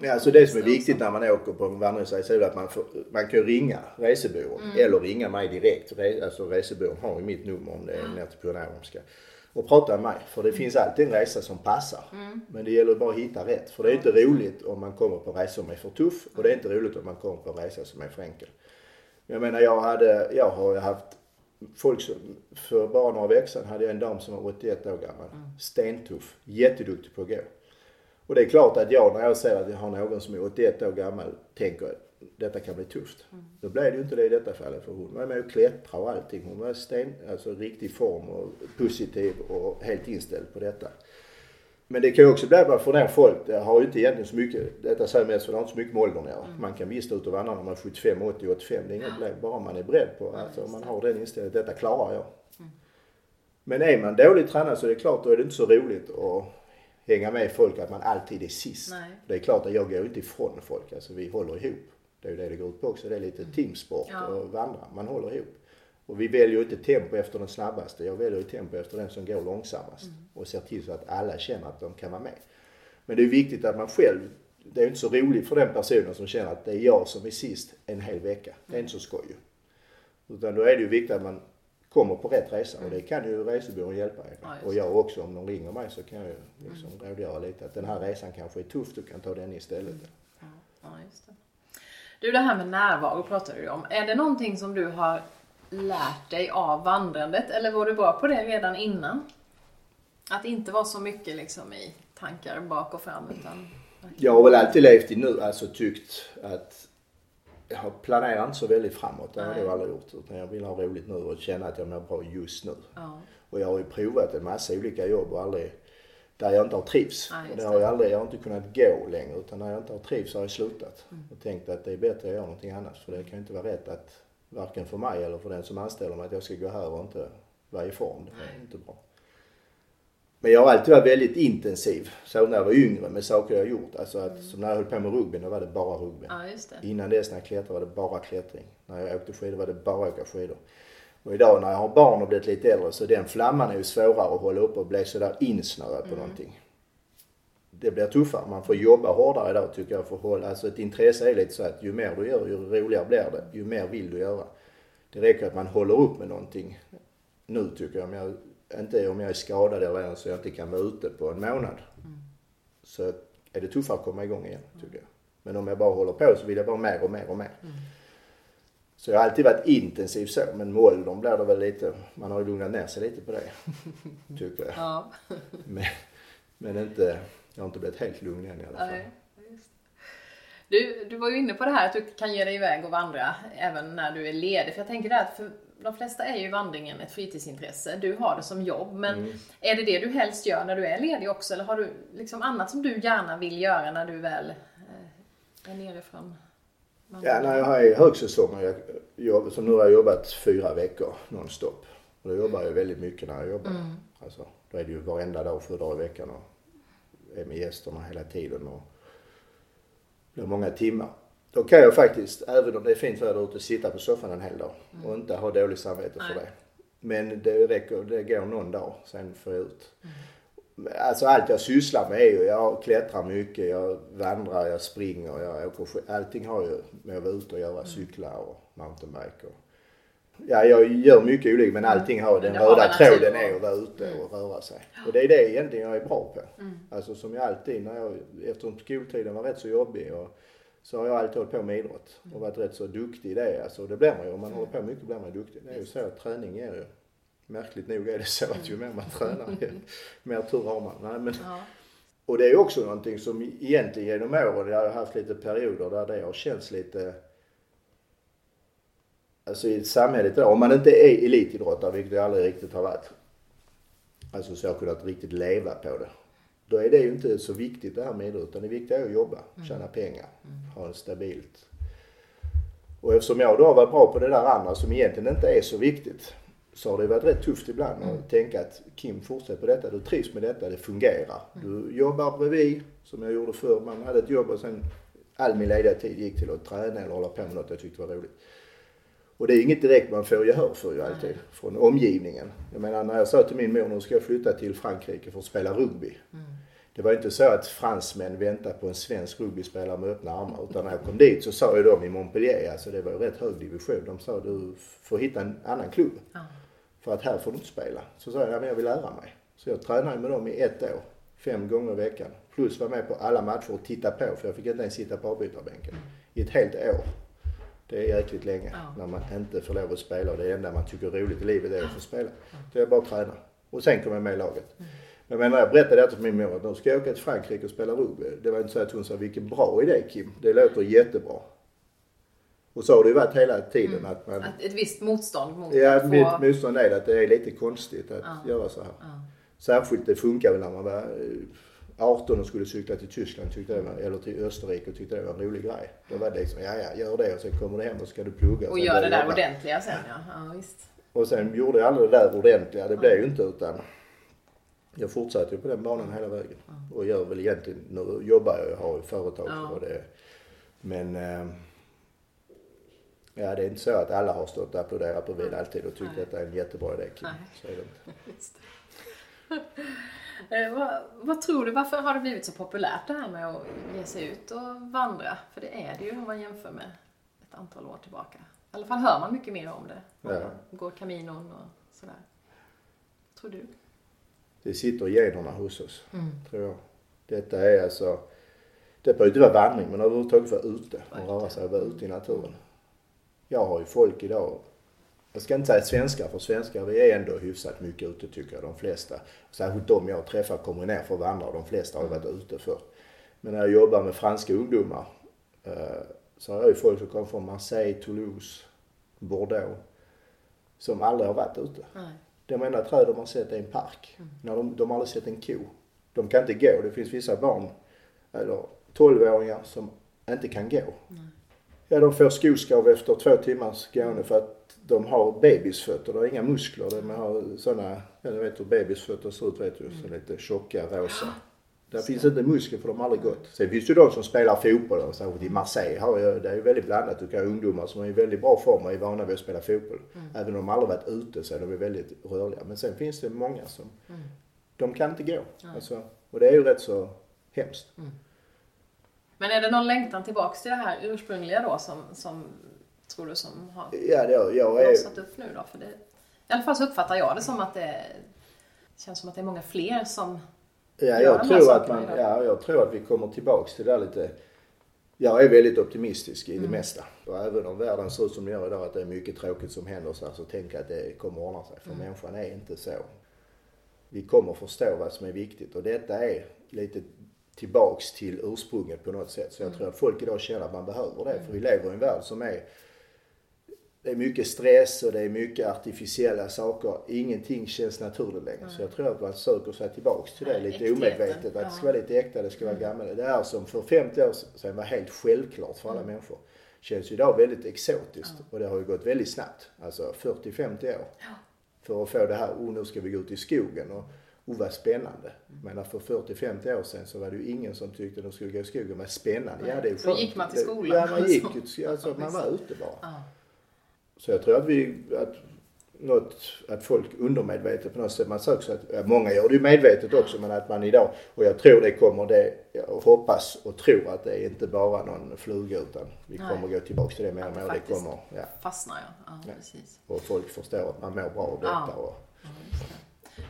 B: Ja, alltså det som är viktigt när man åker på en vandringsresa är att man, får, man kan ringa resebyrån eller ringa mig direkt. Re, alltså resebyrån har ju mitt nummer om det är ner till ska. Och prata med mig. För det finns alltid en resa som passar. Men det gäller bara att hitta rätt. För det är inte roligt om man kommer på en resa som är för tuff och det är inte roligt om man kommer på en resa som är för enkel. Jag menar jag hade, jag har haft folk som, för bara några veckor sedan hade jag en dam som var 81 år gammal. Stentuff, jätteduktig på att gå. Och det är klart att jag när jag ser att jag har någon som är 81 år gammal tänker detta kan bli tufft. Då blev det ju inte det i detta fallet för hon var med och klättra och allting. Hon var sten, alltså riktig form och positiv och helt inställd på detta. Men det kan ju också bli att man ner folk. Det har ju inte egentligen så mycket, detta säger mest för det har inte så mycket med åldern att göra. Man kan visst ut och vandra när man är 75, 80, 85. Det är inget problem. Bara man är beredd på, alltså om man har den inställningen, detta klarar jag. Men är man dåligt tränad så är det klart, då är det inte så roligt att hänga med folk att man alltid är sist.
A: Nej.
B: Det är klart att jag går inte ifrån folk, alltså vi håller ihop. Det är ju det det går ut på också. Det är lite teamsport
A: Ja.
B: och vandra. Man håller ihop. Och vi väljer ju inte tempo efter den snabbaste. Jag väljer ju tempo efter den som går långsammast. Och ser till så att alla känner att de kan vara med. Men det är viktigt att man själv, det är inte så roligt för den personen som känner att det är jag som är sist en hel vecka. Det är inte så skoj ju. Utan då är det ju viktigt att man kommer på rätt resa och det kan ju resebyrån hjälpa er
A: Ja,
B: Och jag också, om de ringer mig så kan jag ju liksom rådgöra lite att den här resan kanske är tuff, du kan ta den istället.
A: Ja, ja, just det. Du, det här med närvaro pratade du om. Är det någonting som du har lärt dig av vandrandet eller var du bra på det redan innan? Att inte vara så mycket liksom i tankar bak och fram utan...
B: Jag har väl alltid levt i nu, alltså tyckt att jag har planerat inte så väldigt framåt. Det har jag aldrig gjort. Utan jag vill ha roligt nu och känna att jag mår bra just nu.
A: Ja,
B: Och jag har ju provat en massa olika jobb och aldrig, där jag inte har trivs.
A: Just
B: och det har jag aldrig, jag har inte kunnat gå längre utan när jag inte har trivs har jag slutat.
A: Mm.
B: Och tänkt att det är bättre att göra någonting annat för det kan ju inte vara rätt att varken för mig eller för den som anställer mig att jag ska gå här och inte vara i form. Det är inte bra. Men jag har alltid varit väldigt intensiv, så när jag var yngre med saker jag gjort. Alltså att, som när jag höll på med rugby, då var det bara rugby.
A: ja.
B: Innan dess när jag klättrade var det bara klättring. När jag åkte skidor var det bara åka skidor. Och idag när jag har barn och blivit lite äldre så den flamman är ju svårare att hålla uppe och bli sådär insnöad på någonting. Det blir tuffare. Man får jobba hårdare idag tycker jag för att hålla, alltså ett intresse är lite så att ju mer du gör ju roligare blir det. Ju mer vill du göra. Det räcker att man håller upp med någonting nu tycker jag. Om jag inte om jag är skadad eller så jag inte kan vara ute på en månad. Så är det tuffare att komma igång igen tycker jag. Men om jag bara håller på så vill jag bara mer och mer och mer. Så jag har alltid varit intensiv så, men med åldern blir det väl lite, man har ju lugnat ner sig lite på det. Tycker jag.
A: Ja.
B: Men, men inte, jag har inte blivit helt lugn än i alla fall.
A: Nej. Du, du var ju inne på det här att du kan ge dig iväg och vandra även när du är ledig. För jag tänker att för de flesta är ju vandringen ett fritidsintresse. Du har det som jobb. Men
B: Mm.
A: är det det du helst gör när du är ledig också? Eller har du liksom annat som du gärna vill göra när du väl eh, är nere från
B: Ja, när jag har i högsäsong, jag jobb, som nu har jag jobbat fyra veckor nonstop. Och då jobbar jag väldigt mycket när jag jobbar. Alltså, då är det ju varenda dag, sju dagar i veckan och är med gästerna hela tiden. Och blir många timmar. Då kan jag faktiskt, även om det är fint väder ute, sitta på soffan en hel dag och inte ha dåligt samvete för
A: Nej.
B: det. Men det räcker, det går någon dag, sen får jag ut. Alltså allt jag sysslar med är ju, jag klättrar mycket, jag vandrar, jag springer, jag åker Allting har ju med att vara ute och göra, cykla och mountainbike och Ja, jag gör mycket olika men allting har, den röda tråden är att vara ute och röra sig. Och det är det egentligen jag är bra på. Alltså som jag alltid, när jag, eftersom skoltiden var rätt så jobbig och så har jag alltid hållit på med idrott och varit rätt så duktig i det. Alltså det blir man ju, om man håller på mycket blir man duktig. Det är ju så träning ger ju, märkligt nog är det så att ju mer man tränar ju mer tur har man. Nej, men,
A: Ja.
B: och det är också någonting som egentligen genom åren, jag har haft lite perioder där det har känts lite Alltså i samhället idag, om man inte är elitidrottare, vilket jag aldrig riktigt har varit. Alltså så jag har kunnat riktigt leva på det. Då är det ju inte så viktigt det här med idrott, utan det viktiga är att jobba, tjäna pengar, ha en stabilt. Och eftersom jag då har varit bra på det där andra som egentligen inte är så viktigt. Så har det varit rätt tufft ibland att tänka att Kim fortsätt på detta, du trivs med detta, det fungerar. Du jobbar bredvid, som jag gjorde förr. Man hade ett jobb och sen all min lediga tid gick till att träna eller hålla på med något jag tyckte var roligt. Och det är inget direkt man får gehör för ju alltid från omgivningen. Jag menar när jag sa till min mor nu ska jag flytta till Frankrike för att spela rugby. Det var inte så att fransmän väntade på en svensk rugbyspelare med öppna armar. Utan när jag kom dit så sa ju de i Montpellier, alltså det var ju rätt hög division. De sa du får hitta en annan klubb.
A: Ja.
B: För att här får du inte spela. Så sa jag, ja, men jag vill lära mig. Så jag tränade med dem i ett år. Fem gånger i veckan. Plus var med på alla matcher och titta på. För jag fick inte ens sitta på avbytarbänken. I ett helt år. Det är jäkligt länge.
A: Ja.
B: När man inte får lov att spela. Och det enda man tycker är roligt i livet är att få spela. Så jag bara tränar. Och sen kom jag med i laget. Men när jag berättade detta för min mor att nu ska jag åka till Frankrike och spela rugby. Det var inte så att hon sa vilken bra idé Kim. Det låter jättebra. Och så har det ju varit hela tiden att man
A: Att ett visst motstånd mot
B: Ja,
A: att få...
B: mitt motstånd är att det är lite konstigt att
A: Ja.
B: göra så här.
A: Ja.
B: Särskilt det funkar väl när man var eh, 18 och skulle cykla till Tyskland tyckte det var, eller till Österrike och tyckte det var en rolig grej. Då var det liksom, ja ja, gör det och sen kommer du hem och ska du plugga.
A: Och gör det där
B: jobba.
A: ordentliga sen ja. ja visst.
B: Och sen gjorde jag aldrig det där ordentliga, det blev ju inte utan jag fortsatte ju på den banan hela vägen. Och gör väl egentligen, nu jobbar jag, jag har ju företag och det, men eh, Ja, det är inte så att alla har stått och applåderat bredvid alltid och tyckt att det är en jättebra idé Kim. Så är det inte.
A: Eh, vad, vad, tror du, varför har det blivit så populärt det här med att ge sig ut och vandra? För det är det ju om man jämför med ett antal år tillbaka. I alla fall hör man mycket mer om det. Ja. Går kaminon och sådär. Vad tror du?
B: Det sitter i generna hos oss, mm. tror jag. Detta är alltså, det behöver inte vara vandring men överhuvudtaget vara ute och röra sig och vara ute i naturen. Jag har ju folk idag jag ska inte säga svenskar, för svenskar vi är ändå hyfsat mycket ute tycker jag, de flesta. Särskilt de jag träffar kommer ner för att vandra och de flesta har varit ute för. Men när jag jobbar med franska ungdomar eh, så har jag ju folk som kommer från Marseille, Toulouse, Bordeaux som aldrig har varit ute. Nej. De enda träd de har sett är en park. Mm. När de, de har aldrig sett en ko. De kan inte gå. Det finns vissa barn, eller 12-åringar som inte kan gå. Nej. Ja, de får skoskav efter två timmars gående för att de har bebisfötter, de har inga muskler. De har sådana, ja du vet hur bebisfötter ser ut vet du, så lite tjocka, rosa. Där finns inte muskler för de har aldrig gått. Sen finns det ju de som spelar fotboll, särskilt i Marseille har jag, det är ju väldigt blandat. Du kan ha ungdomar som är i väldigt bra form och är vana vid att spela fotboll. Mm. Även om de aldrig varit ute så är de väldigt rörliga. Men sen finns det många som, mm. de kan inte gå. Mm. Alltså, och det är ju rätt så hemskt. Mm.
A: Men är det någon längtan tillbaks till det här ursprungliga då som, som tror du som har
B: ja, det, jag är...
A: upp nu då? För det, I alla fall så uppfattar jag det som att det känns som att det är många fler som
B: Ja, jag tror att man, ja, jag tror att vi kommer tillbaks till det där lite. Jag är väldigt optimistisk i det mm. mesta. Och även om världen ser ut som den gör idag, att det är mycket tråkigt som händer så, så tänker jag att det kommer ordna sig. För mm. människan är inte så. Vi kommer förstå vad som är viktigt och detta är lite tillbaks till ursprunget på något sätt. Så jag mm. tror att folk idag känner att man behöver det. För vi lever i en värld som är det är mycket stress och det är mycket artificiella saker. Ingenting känns naturligt längre. Mm. Så jag tror att man söker sig tillbaks till det Nej, lite äktheten. omedvetet. Att det ska vara lite äkta, det ska vara mm. gammalt. Det är som för 50 år sedan var helt självklart för alla mm. människor. Känns ju idag väldigt exotiskt. Mm. Och det har ju gått väldigt snabbt. Alltså 40-50 år. För att få det här, oh nu ska vi gå ut i skogen. Och, oh vad spännande. Men för 40-50 år sedan så var det ju ingen som tyckte de skulle gå i skogen. Men spännande, ja det är skönt.
A: Då gick man till skolan.
B: Ja man gick alltså man var ute bara. Ja. Så jag tror att vi, att något, att folk undermedvetet på något sätt, man söker sig, att, många gör det ju medvetet också, men att man idag, och jag tror det kommer, det, jag hoppas och tror att det är inte bara någon fluga utan vi Nej. kommer gå tillbaks till det mer och mer. Det kommer,
A: ja. fastnar ja. ja, ja. Precis.
B: Och folk förstår att man mår bra av detta. Ja. Och,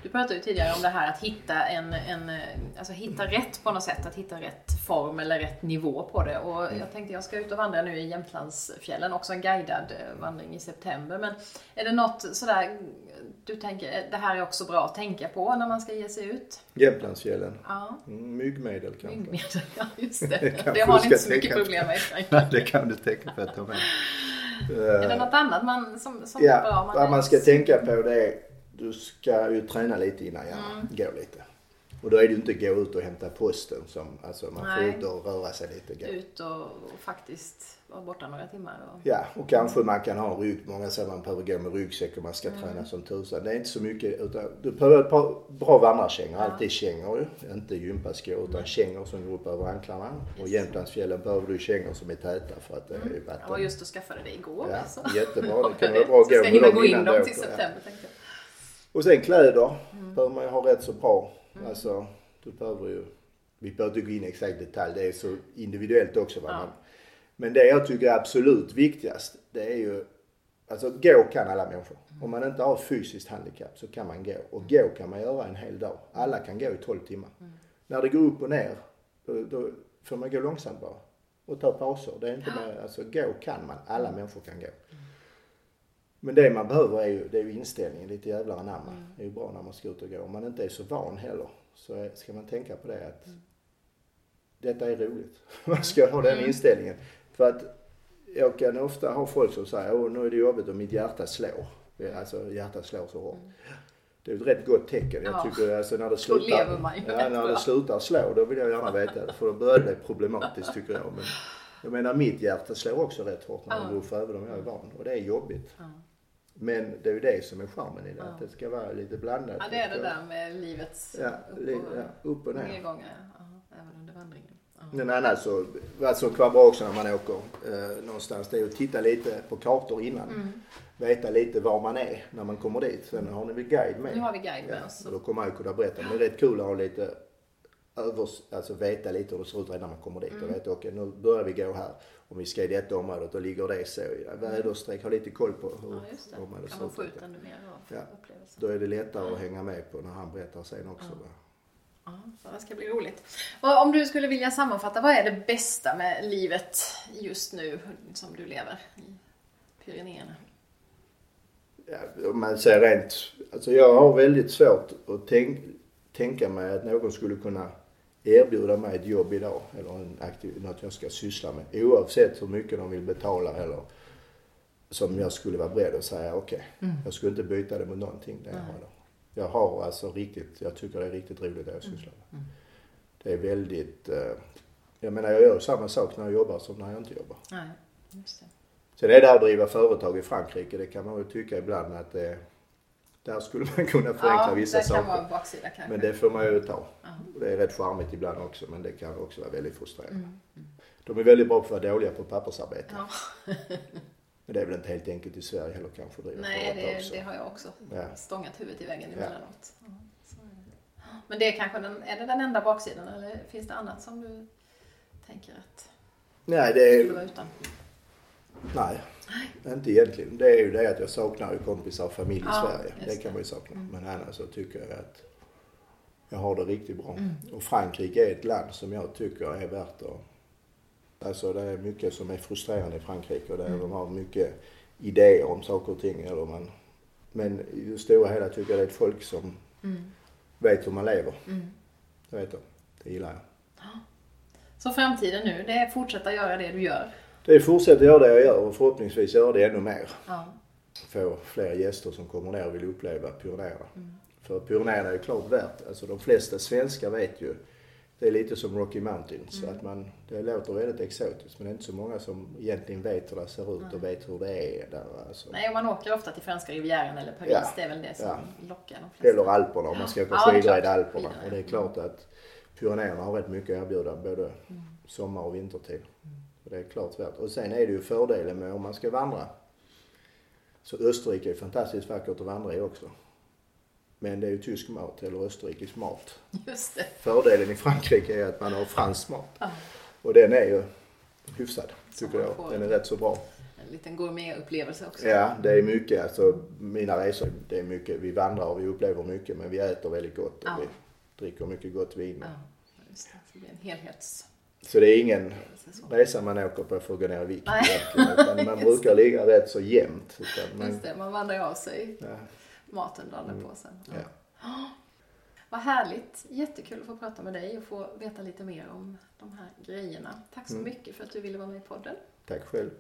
A: du pratade ju tidigare om det här att hitta en, en alltså hitta rätt på något sätt, att hitta rätt form eller rätt nivå på det. Och mm. jag tänkte jag ska ut och vandra nu i Jämtlandsfjällen, också en guidad eh, vandring i september. Men är det något sådär du tänker, det här är också bra att tänka på när man ska ge sig ut?
B: Jämtlandsfjällen? Ja. Mm, myggmedel kanske?
A: Myggmedel, ja just det. det, det har ni inte så mycket problem med.
B: Det kan du tänka på att ta med.
A: är det något annat man, som, som ja, är bra?
B: Man vad man ska tänka på det är du ska ju träna lite innan gärna, mm. gå lite. Och då är det ju inte gå ut och hämta posten som, alltså man får ut och röra sig lite.
A: Gå. Ut och, och faktiskt vara borta några timmar. Och...
B: Ja, och kanske man kan ha en rygg. Många säger man behöver gå med ryggsäck och man ska mm. träna som tusan. Det är inte så mycket utan du behöver ett par bra vandrarkängor. Ja. Alltid kängor ju. Inte gympaskor utan mm. kängor som går upp över anklarna. Och Jämtlandsfjällen behöver du kängor som är täta för att det mm. är vatten.
A: Ja, just du skaffade det igår.
B: Ja, så. jättebra. Det kan vara bra att gå
A: med dem innan gå in dem till september tänkte jag.
B: Och sen kläder mm. behöver man ju ha rätt så bra. Mm. Alltså, du behöver ju, vi behöver inte gå in i exakt detalj, det är så individuellt också. Va? Ja. Men det jag tycker är absolut viktigast, det är ju, alltså gå kan alla människor. Mm. Om man inte har fysiskt handikapp så kan man gå. Och gå kan man göra en hel dag. Alla kan gå i 12 timmar. Mm. När det går upp och ner, då, då får man gå långsamt bara. Och ta pauser. Det är inte med, alltså gå kan man. Alla människor kan gå. Men det man behöver är ju, det är ju inställningen, lite jävlar anamma. Mm. Det är ju bra när man ska ut och gå. Om man inte är så van heller så ska man tänka på det att mm. detta är roligt. man ska ha den mm. inställningen. För att jag kan ofta ha folk som säger, åh nu är det jobbigt och mitt hjärta slår. Alltså hjärtat slår så hårt. Mm. Det är ett rätt gott tecken. Jag tycker alltså när det slutar, ja, när det slutar slå då vill jag gärna veta det. För då börjar det bli problematiskt tycker jag. Men jag menar mitt hjärta slår också rätt hårt när det går även om jag är van. Och det är jobbigt. Men det är ju det som är charmen i det, ja. att det ska vara lite blandat.
A: Ja, det är det där med livets
B: ja, upp, och, ja, upp och ner.
A: Nedgångar, ja, även under vandringen.
B: Ja. Men annars så, vad som kan vara bra också när man åker eh, någonstans det är att titta lite på kartor innan.
A: Mm.
B: Veta lite var man är när man kommer dit. Sen har ni väl guide med?
A: Nu har vi guide med oss.
B: Och då kommer jag kunna berätta. Men det är rätt kul att ha lite övers, alltså veta lite hur det ser ut redan när man kommer dit.
A: Mm.
B: Och veta okej nu börjar vi gå här. Om vi ska i detta området och ligger det så. Ja, väderstreck, ha lite koll på hur
A: Ja, just det.
B: området
A: Kan
B: ser
A: man få
B: ut.
A: ut ännu mer av
B: Ja.
A: upplevelsen.
B: Då är det lättare att hänga med på när han berättar sen också.
A: Ja, så det ska bli roligt. Om du skulle vilja sammanfatta, vad är det bästa med livet just nu som du lever i Pyrenéerna?
B: Ja, om man säger rent, alltså jag har väldigt svårt att tänk, tänka mig att någon skulle kunna erbjuda mig ett jobb idag eller en aktiv, något jag ska syssla med oavsett hur mycket de vill betala eller som jag skulle vara beredd att säga okej, jag skulle inte byta det mot någonting det jag har. Jag har alltså riktigt, jag tycker det är riktigt roligt det jag sysslar med. Det är väldigt, eh, jag menar jag gör samma sak när jag jobbar som när jag inte jobbar.
A: Nej, just det.
B: Sen är det att driva företag i Frankrike, det kan man ju tycka ibland att det, där skulle man kunna förenkla
A: ja,
B: vissa
A: det kan
B: saker.
A: vara en baksida kanske.
B: Men det får man ju ta.
A: Ja.
B: Det är rätt charmigt ibland också men det kan också vara väldigt frustrerande.
A: Mm.
B: De är väldigt bra på att vara dåliga på pappersarbete.
A: Ja.
B: Men det är väl inte helt enkelt i Sverige heller kanske att driva
A: Nej, det, det har jag också.
B: Ja.
A: Stångat huvudet i väggen emellanåt. Ja. Men det är kanske den, är det den enda baksidan eller finns det annat som du tänker att
B: Nej,
A: du
B: det är,
A: vara utan?
B: nej, inte egentligen. Det är ju det att jag saknar ju kompisar och familj i
A: Ja,
B: Sverige. Det kan man ju sakna. Men annars så tycker jag att jag har det riktigt bra.
A: Mm.
B: Och Frankrike är ett land som jag tycker är värt att... Alltså det är mycket som är frustrerande i Frankrike och där
A: Mm.
B: de har mycket idéer om saker och ting. Eller man, men i det stora hela tycker jag det är ett folk som
A: Mm.
B: vet hur man lever.
A: Mm.
B: Det vet jag. Det gillar jag.
A: Så framtiden nu, det är att fortsätta göra det du gör?
B: Det är fortsätta göra det jag gör och förhoppningsvis göra det ännu mer.
A: Ja.
B: Få fler gäster som kommer ner och vill uppleva Pyrenéerna.
A: Mm.
B: För Pyrenéerna är klart värt, alltså de flesta svenskar vet ju, det är lite som Rocky Mountains.
A: Mm.
B: Att man, det låter väldigt exotiskt men det är inte så många som egentligen vet hur det ser ut och vet hur det är där. Alltså.
A: Nej, man åker ofta till franska rivieran eller Paris.
B: Ja.
A: Det är väl det som
B: Ja.
A: lockar de flesta.
B: Eller Alperna om man ska åka
A: Ja,
B: skidor i. Alperna. Och det är klart att Pyrenéerna har rätt mycket att erbjuda både
A: Mm.
B: sommar och vintertid. Och det är klart värt. Och sen är det ju fördelen med om man ska vandra. Så Österrike är fantastiskt vackert att vandra i också. Men det är ju tysk mat eller österrikisk mat.
A: Just det.
B: Fördelen i Frankrike är att man har fransk mat.
A: Ja.
B: Och den är ju hyfsad, tycker jag. Den är rätt så bra.
A: En liten gourmetupplevelse också.
B: Ja, det är mycket. Alltså mina resor, det är mycket. Vi vandrar och vi upplever mycket men vi äter väldigt gott och
A: Ja.
B: vi dricker mycket gott vin.
A: Ja, just det. Så det blir en helhets...
B: Så det är ingen resa man åker på för att gå ner i vikt. Utan man brukar ligga rätt så jämnt. Utan man,
A: Just det, man vandrar av sig
B: ja,
A: maten dagen på sen.
B: ja.
A: Vad härligt. Jättekul att få prata med dig och få veta lite mer om de här grejerna. Tack så
B: Mm.
A: mycket för att du ville vara med i podden.
B: Tack själv.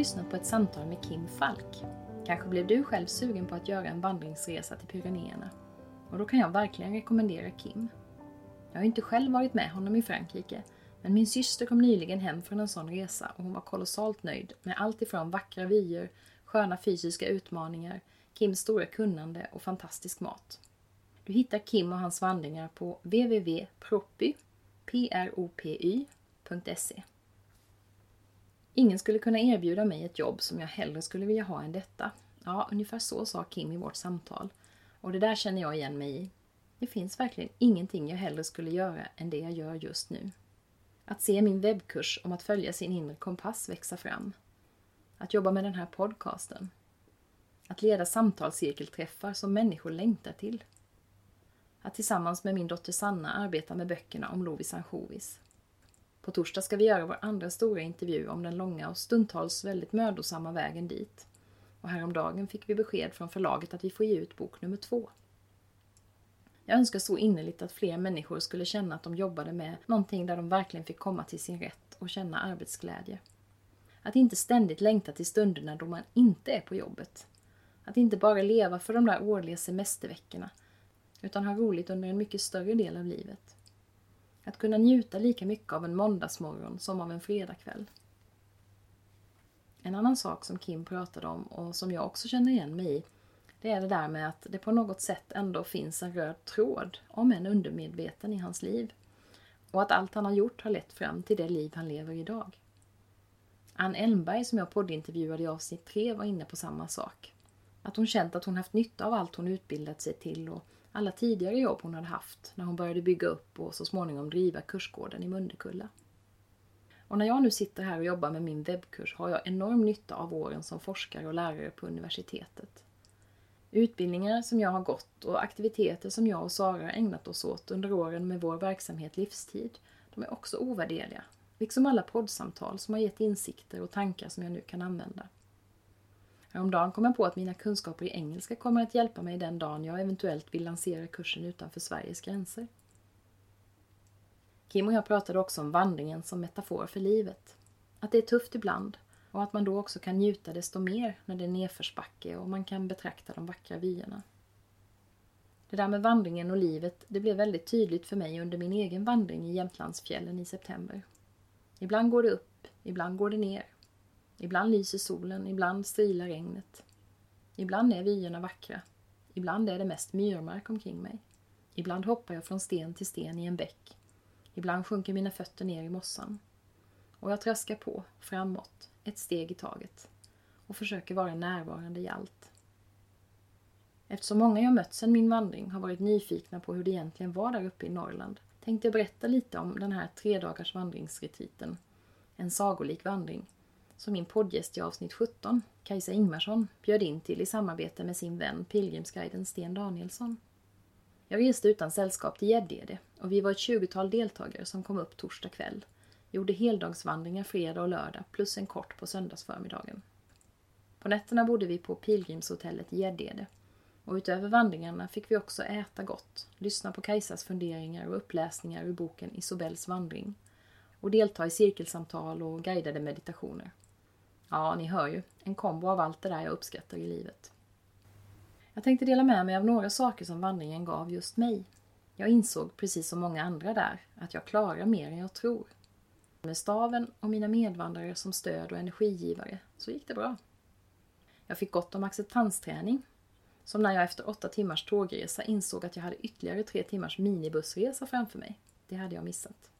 A: Lyssnat på ett samtal med Kim Falk. Kanske blev du själv sugen på att göra en vandringsresa till Pyrenéerna. Och då kan jag verkligen rekommendera Kim. Jag har inte själv varit med honom i Frankrike, men min syster kom nyligen hem från en sån resa och hon var kolossalt nöjd med allt ifrån vackra vyer, sköna fysiska utmaningar, Kims stora kunnande och fantastisk mat. Du hittar Kim och hans vandringar på www.propy.se Ingen skulle kunna erbjuda mig ett jobb som jag hellre skulle vilja ha än detta. Ja, ungefär så sa Kim i vårt samtal. Och det där känner jag igen mig i. Det finns verkligen ingenting jag hellre skulle göra än det jag gör just nu. Att se min webbkurs om att följa sin inre kompass växa fram. Att jobba med den här podcasten. Att leda samtalscirkelträffar som människor längtar till. Att tillsammans med min dotter Sanna arbeta med böckerna om Lovis ansjovis. På torsdag ska vi göra vår andra stora intervju om den långa och stundtals väldigt mödosamma vägen dit. Och häromdagen fick vi besked från förlaget att vi får ge ut bok nummer två. Jag önskar så innerligt att fler människor skulle känna att de jobbade med någonting där de verkligen fick komma till sin rätt och känna arbetsglädje. Att inte ständigt längta till stunderna då man inte är på jobbet. Att inte bara leva för de där årliga semesterveckorna, utan ha roligt under en mycket större del av livet. Att kunna njuta lika mycket av en måndagsmorgon som av en fredagkväll. En annan sak som Kim pratade om och som jag också känner igen mig i, det är det där med att det på något sätt ändå finns en röd tråd, om en undermedveten, i hans liv. Och att allt han har gjort har lett fram till det liv han lever idag. Ann Elmberg som jag poddintervjuade i avsnitt 3 var inne på samma sak. Att hon känt att hon haft nytta av allt hon utbildat sig till och alla tidigare jobb hon hade haft när hon började bygga upp och så småningom driva kursgården i Mundekulla. Och när jag nu sitter här och jobbar med min webbkurs har jag enorm nytta av åren som forskare och lärare på universitetet. Utbildningar som jag har gått och aktiviteter som jag och Sara har ägnat oss åt under åren med vår verksamhet Livstid, de är också ovärderliga. Liksom alla poddsamtal som har gett insikter och tankar som jag nu kan använda. Häromdagen kom jag på att mina kunskaper i engelska kommer att hjälpa mig den dagen jag eventuellt vill lansera kursen utanför Sveriges gränser. Kim och jag pratade också om vandringen som metafor för livet. Att det är tufft ibland och att man då också kan njuta desto mer när det är nedförsbacke och man kan betrakta de vackra vyerna. Det där med vandringen och livet, det blev väldigt tydligt för mig under min egen vandring i Jämtlandsfjällen i september. Ibland går det upp, ibland går det ner. Ibland lyser solen, ibland strilar regnet. Ibland är vyerna vackra. Ibland är det mest myrmark omkring mig. Ibland hoppar jag från sten till sten i en bäck. Ibland sjunker mina fötter ner i mossan. Och jag traskar på, framåt, ett steg i taget. Och försöker vara närvarande i allt. Eftersom många jag mött sedan min vandring har varit nyfikna på hur det egentligen var där uppe i Norrland tänkte jag berätta lite om den här tre dagars. En sagolik vandring som min poddgäst i avsnitt 17, Kajsa Ingmarsson, bjöd in till i samarbete med sin vän Pilgrimsguiden Sten Danielsson. Jag reste utan sällskap till Gäddede och vi var ett tjugotal deltagare som kom upp torsdag kväll, gjorde heldagsvandringar fredag och lördag plus en kort på söndagsförmiddagen. På nätterna bodde vi på pilgrimshotellet i Gäddede och utöver vandringarna fick vi också äta gott, lyssna på Kajsas funderingar och uppläsningar ur boken Isobels vandring och delta i cirkelsamtal och guidade meditationer. Ja, ni hör ju. En kombo av allt det där jag uppskattar i livet. Jag tänkte dela med mig av några saker som vandringen gav just mig. Jag insåg, precis som många andra där, att jag klarar mer än jag tror. Med staven och mina medvandrare som stöd och energigivare så gick det bra. Jag fick gott om acceptansträning. Som när jag efter åtta timmars tågresa insåg att jag hade ytterligare tre timmars minibussresa framför mig. Det hade jag missat.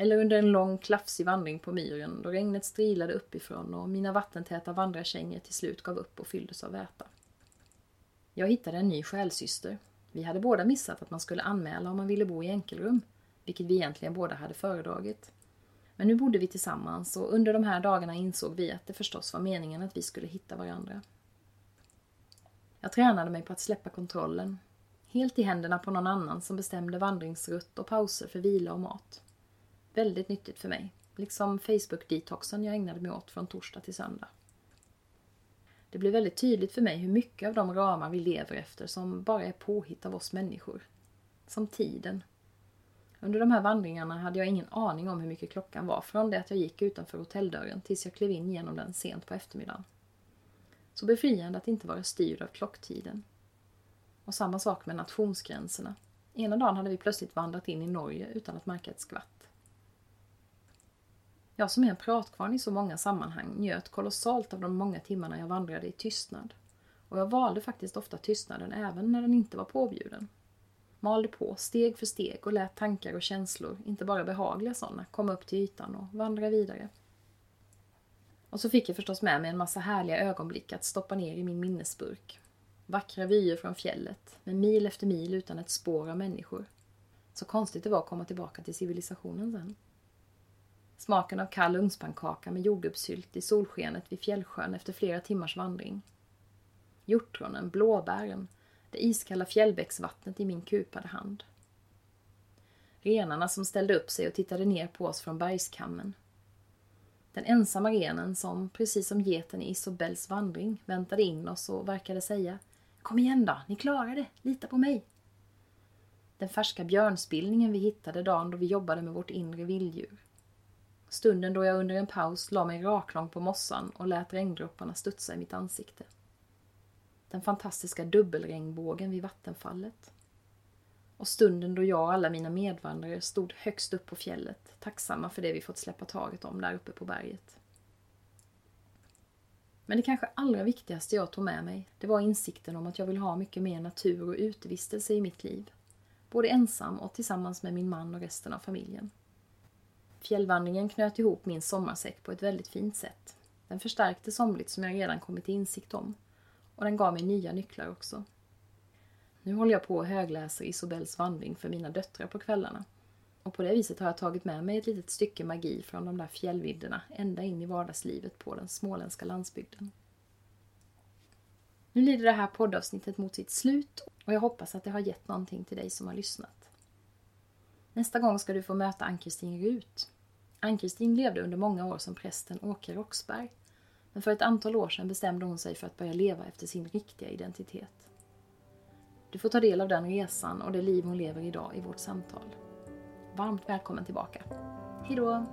A: Eller under en lång klafsig vandring på myren då regnet strilade uppifrån och mina vattentäta vandrarkängor till slut gav upp och fylldes av väta. Jag hittade en ny själsyster. Vi hade båda missat att man skulle anmäla om man ville bo i enkelrum, vilket vi egentligen båda hade föredragit. Men nu bodde vi tillsammans och under de här dagarna insåg vi att det förstås var meningen att vi skulle hitta varandra. Jag tränade mig på att släppa kontrollen, helt i händerna på någon annan som bestämde vandringsrutt och pauser för vila och mat. Väldigt nyttigt för mig. Liksom Facebook-detoxen jag ägnade mig åt från torsdag till söndag. Det blev väldigt tydligt för mig hur mycket av de ramar vi lever efter som bara är påhitt av oss människor. Som tiden. Under de här vandringarna hade jag ingen aning om hur mycket klockan var från det att jag gick utanför hotelldörren tills jag klev in genom den sent på eftermiddagen. Så befriande att inte vara styrd av klocktiden. Och samma sak med nationsgränserna. Ena dagen hade vi plötsligt vandrat in i Norge utan att märka ett skvatt. Jag som är en pratkvarn i så många sammanhang njöt kolossalt av de många timmarna jag vandrade i tystnad. Och jag valde faktiskt ofta tystnaden även när den inte var påbjuden. Malde på steg för steg och lät tankar och känslor, inte bara behagliga sådana, komma upp till ytan och vandra vidare. Och så fick jag förstås med mig en massa härliga ögonblick att stoppa ner i min minnesburk. Vackra vyer från fjället, med mil efter mil utan ett spår av människor. Så konstigt det var att komma tillbaka till civilisationen sen. Smaken av kall ugnspannkaka med jordgubbssylt i solskenet vid fjällsjön efter flera timmars vandring. Hjortronen, blåbären, det iskalla fjällbäcksvattnet i min kupade hand. Renarna som ställde upp sig och tittade ner på oss från bergskammen. Den ensamma renen som, precis som geten i Isobels vandring, väntade in oss och verkade säga Kom igen då, ni klarar det, lita på mig. Den färska björnspillningen vi hittade dagen då vi jobbade med vårt inre vilddjur Stunden då jag under en paus la mig raklång på mossan och lät regndropparna studsa i mitt ansikte. Den fantastiska dubbelregnbågen vid vattenfallet. Och stunden då jag och alla mina medvandrare stod högst upp på fjället, tacksamma för det vi fått släppa taget om där uppe på berget. Men det kanske allra viktigaste jag tog med mig, det var insikten om att jag vill ha mycket mer natur och utevistelse i mitt liv. Både ensam och tillsammans med min man och resten av familjen. Fjällvandringen knöt ihop min sommarsäck på ett väldigt fint sätt. Den förstärkte somligt som jag redan kommit till insikt om. Och den gav mig nya nycklar också. Nu håller jag på och högläser Isobels vandring för mina döttrar på kvällarna. Och på det viset har jag tagit med mig ett litet stycke magi från de där fjällvidderna ända in i vardagslivet på den småländska landsbygden. Nu lider det här poddavsnittet mot sitt slut och jag hoppas att det har gett någonting till dig som har lyssnat. Nästa gång ska du få möta Ann-Kristin Rut. Ann-Kristin levde under många år som prästen Åke Roxberg. Men för ett antal år sedan bestämde hon sig för att börja leva efter sin riktiga identitet. Du får ta del av den resan och det liv hon lever idag i vårt samtal. Varmt välkommen tillbaka. Hejdå!